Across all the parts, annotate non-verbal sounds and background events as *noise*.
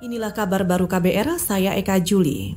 Inilah kabar baru KBR, saya Eka Juli.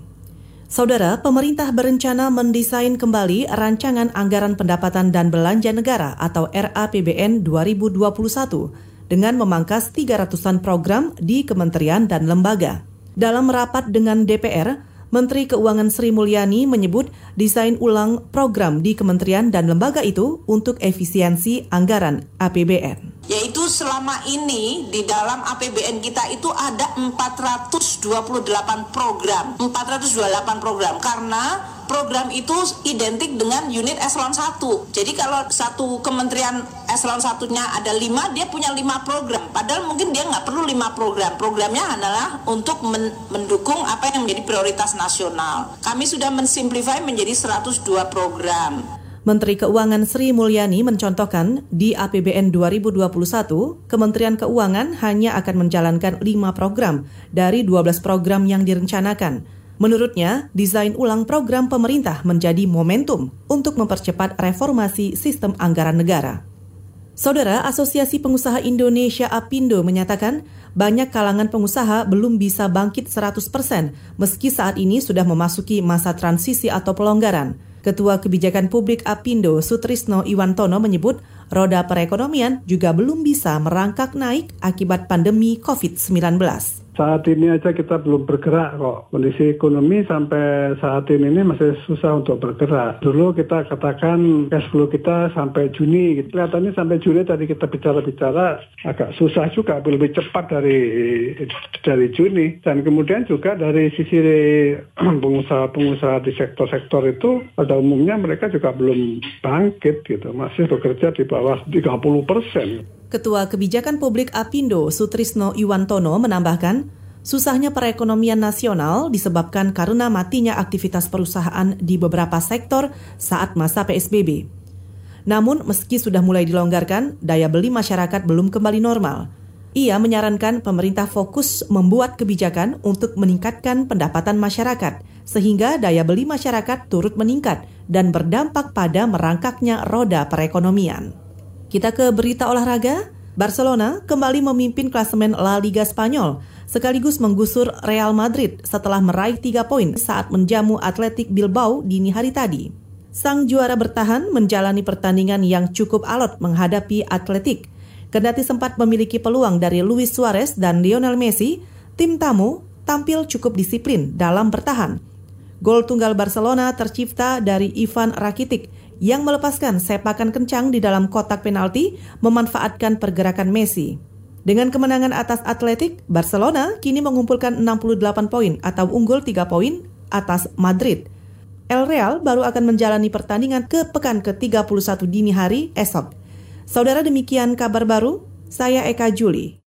Saudara, pemerintah berencana mendesain kembali rancangan anggaran pendapatan dan belanja negara atau RAPBN 2021 dengan memangkas 300-an program di kementerian dan lembaga. Dalam rapat dengan DPR, Menteri Keuangan Sri Mulyani menyebut desain ulang program di kementerian dan lembaga itu untuk efisiensi anggaran APBN yaitu selama ini di dalam APBN kita itu ada 428 program. 428 program. Karena program itu identik dengan unit eselon 1 jadi kalau satu kementerian eselon satunya ada lima dia punya lima program. Padahal mungkin dia nggak perlu lima program. Programnya adalah untuk men mendukung apa yang menjadi prioritas nasional. Kami sudah mensimplify menjadi 102 program Menteri Keuangan Sri Mulyani mencontohkan di APBN 2021, Kementerian Keuangan hanya akan menjalankan 5 program dari 12 program yang direncanakan. Menurutnya, desain ulang program pemerintah menjadi momentum untuk mempercepat reformasi sistem anggaran negara. Saudara Asosiasi Pengusaha Indonesia APindo menyatakan banyak kalangan pengusaha belum bisa bangkit 100% meski saat ini sudah memasuki masa transisi atau pelonggaran. Ketua Kebijakan Publik Apindo Sutrisno Iwantono menyebut roda perekonomian juga belum bisa merangkak naik akibat pandemi COVID-19 saat ini aja kita belum bergerak kok. Kondisi ekonomi sampai saat ini, masih susah untuk bergerak. Dulu kita katakan cash flow kita sampai Juni. Kelihatannya sampai Juni tadi kita bicara-bicara agak susah juga, lebih cepat dari dari Juni. Dan kemudian juga dari sisi *clears throat* pengusaha-pengusaha di sektor-sektor itu pada umumnya mereka juga belum bangkit gitu. Masih bekerja di bawah 30 persen. Ketua Kebijakan Publik Apindo Sutrisno Iwantono menambahkan, susahnya perekonomian nasional disebabkan karena matinya aktivitas perusahaan di beberapa sektor saat masa PSBB. Namun, meski sudah mulai dilonggarkan, daya beli masyarakat belum kembali normal. Ia menyarankan pemerintah fokus membuat kebijakan untuk meningkatkan pendapatan masyarakat, sehingga daya beli masyarakat turut meningkat dan berdampak pada merangkaknya roda perekonomian. Kita ke berita olahraga. Barcelona kembali memimpin klasemen La Liga Spanyol sekaligus menggusur Real Madrid setelah meraih tiga poin saat menjamu Atletik Bilbao dini hari tadi. Sang juara bertahan menjalani pertandingan yang cukup alot menghadapi Atletik. Kendati sempat memiliki peluang dari Luis Suarez dan Lionel Messi, tim tamu tampil cukup disiplin dalam bertahan. Gol tunggal Barcelona tercipta dari Ivan Rakitic yang melepaskan sepakan kencang di dalam kotak penalti memanfaatkan pergerakan Messi. Dengan kemenangan atas Atletik, Barcelona kini mengumpulkan 68 poin atau unggul 3 poin atas Madrid. El Real baru akan menjalani pertandingan ke pekan ke-31 dini hari esok. Saudara demikian kabar baru, saya Eka Juli.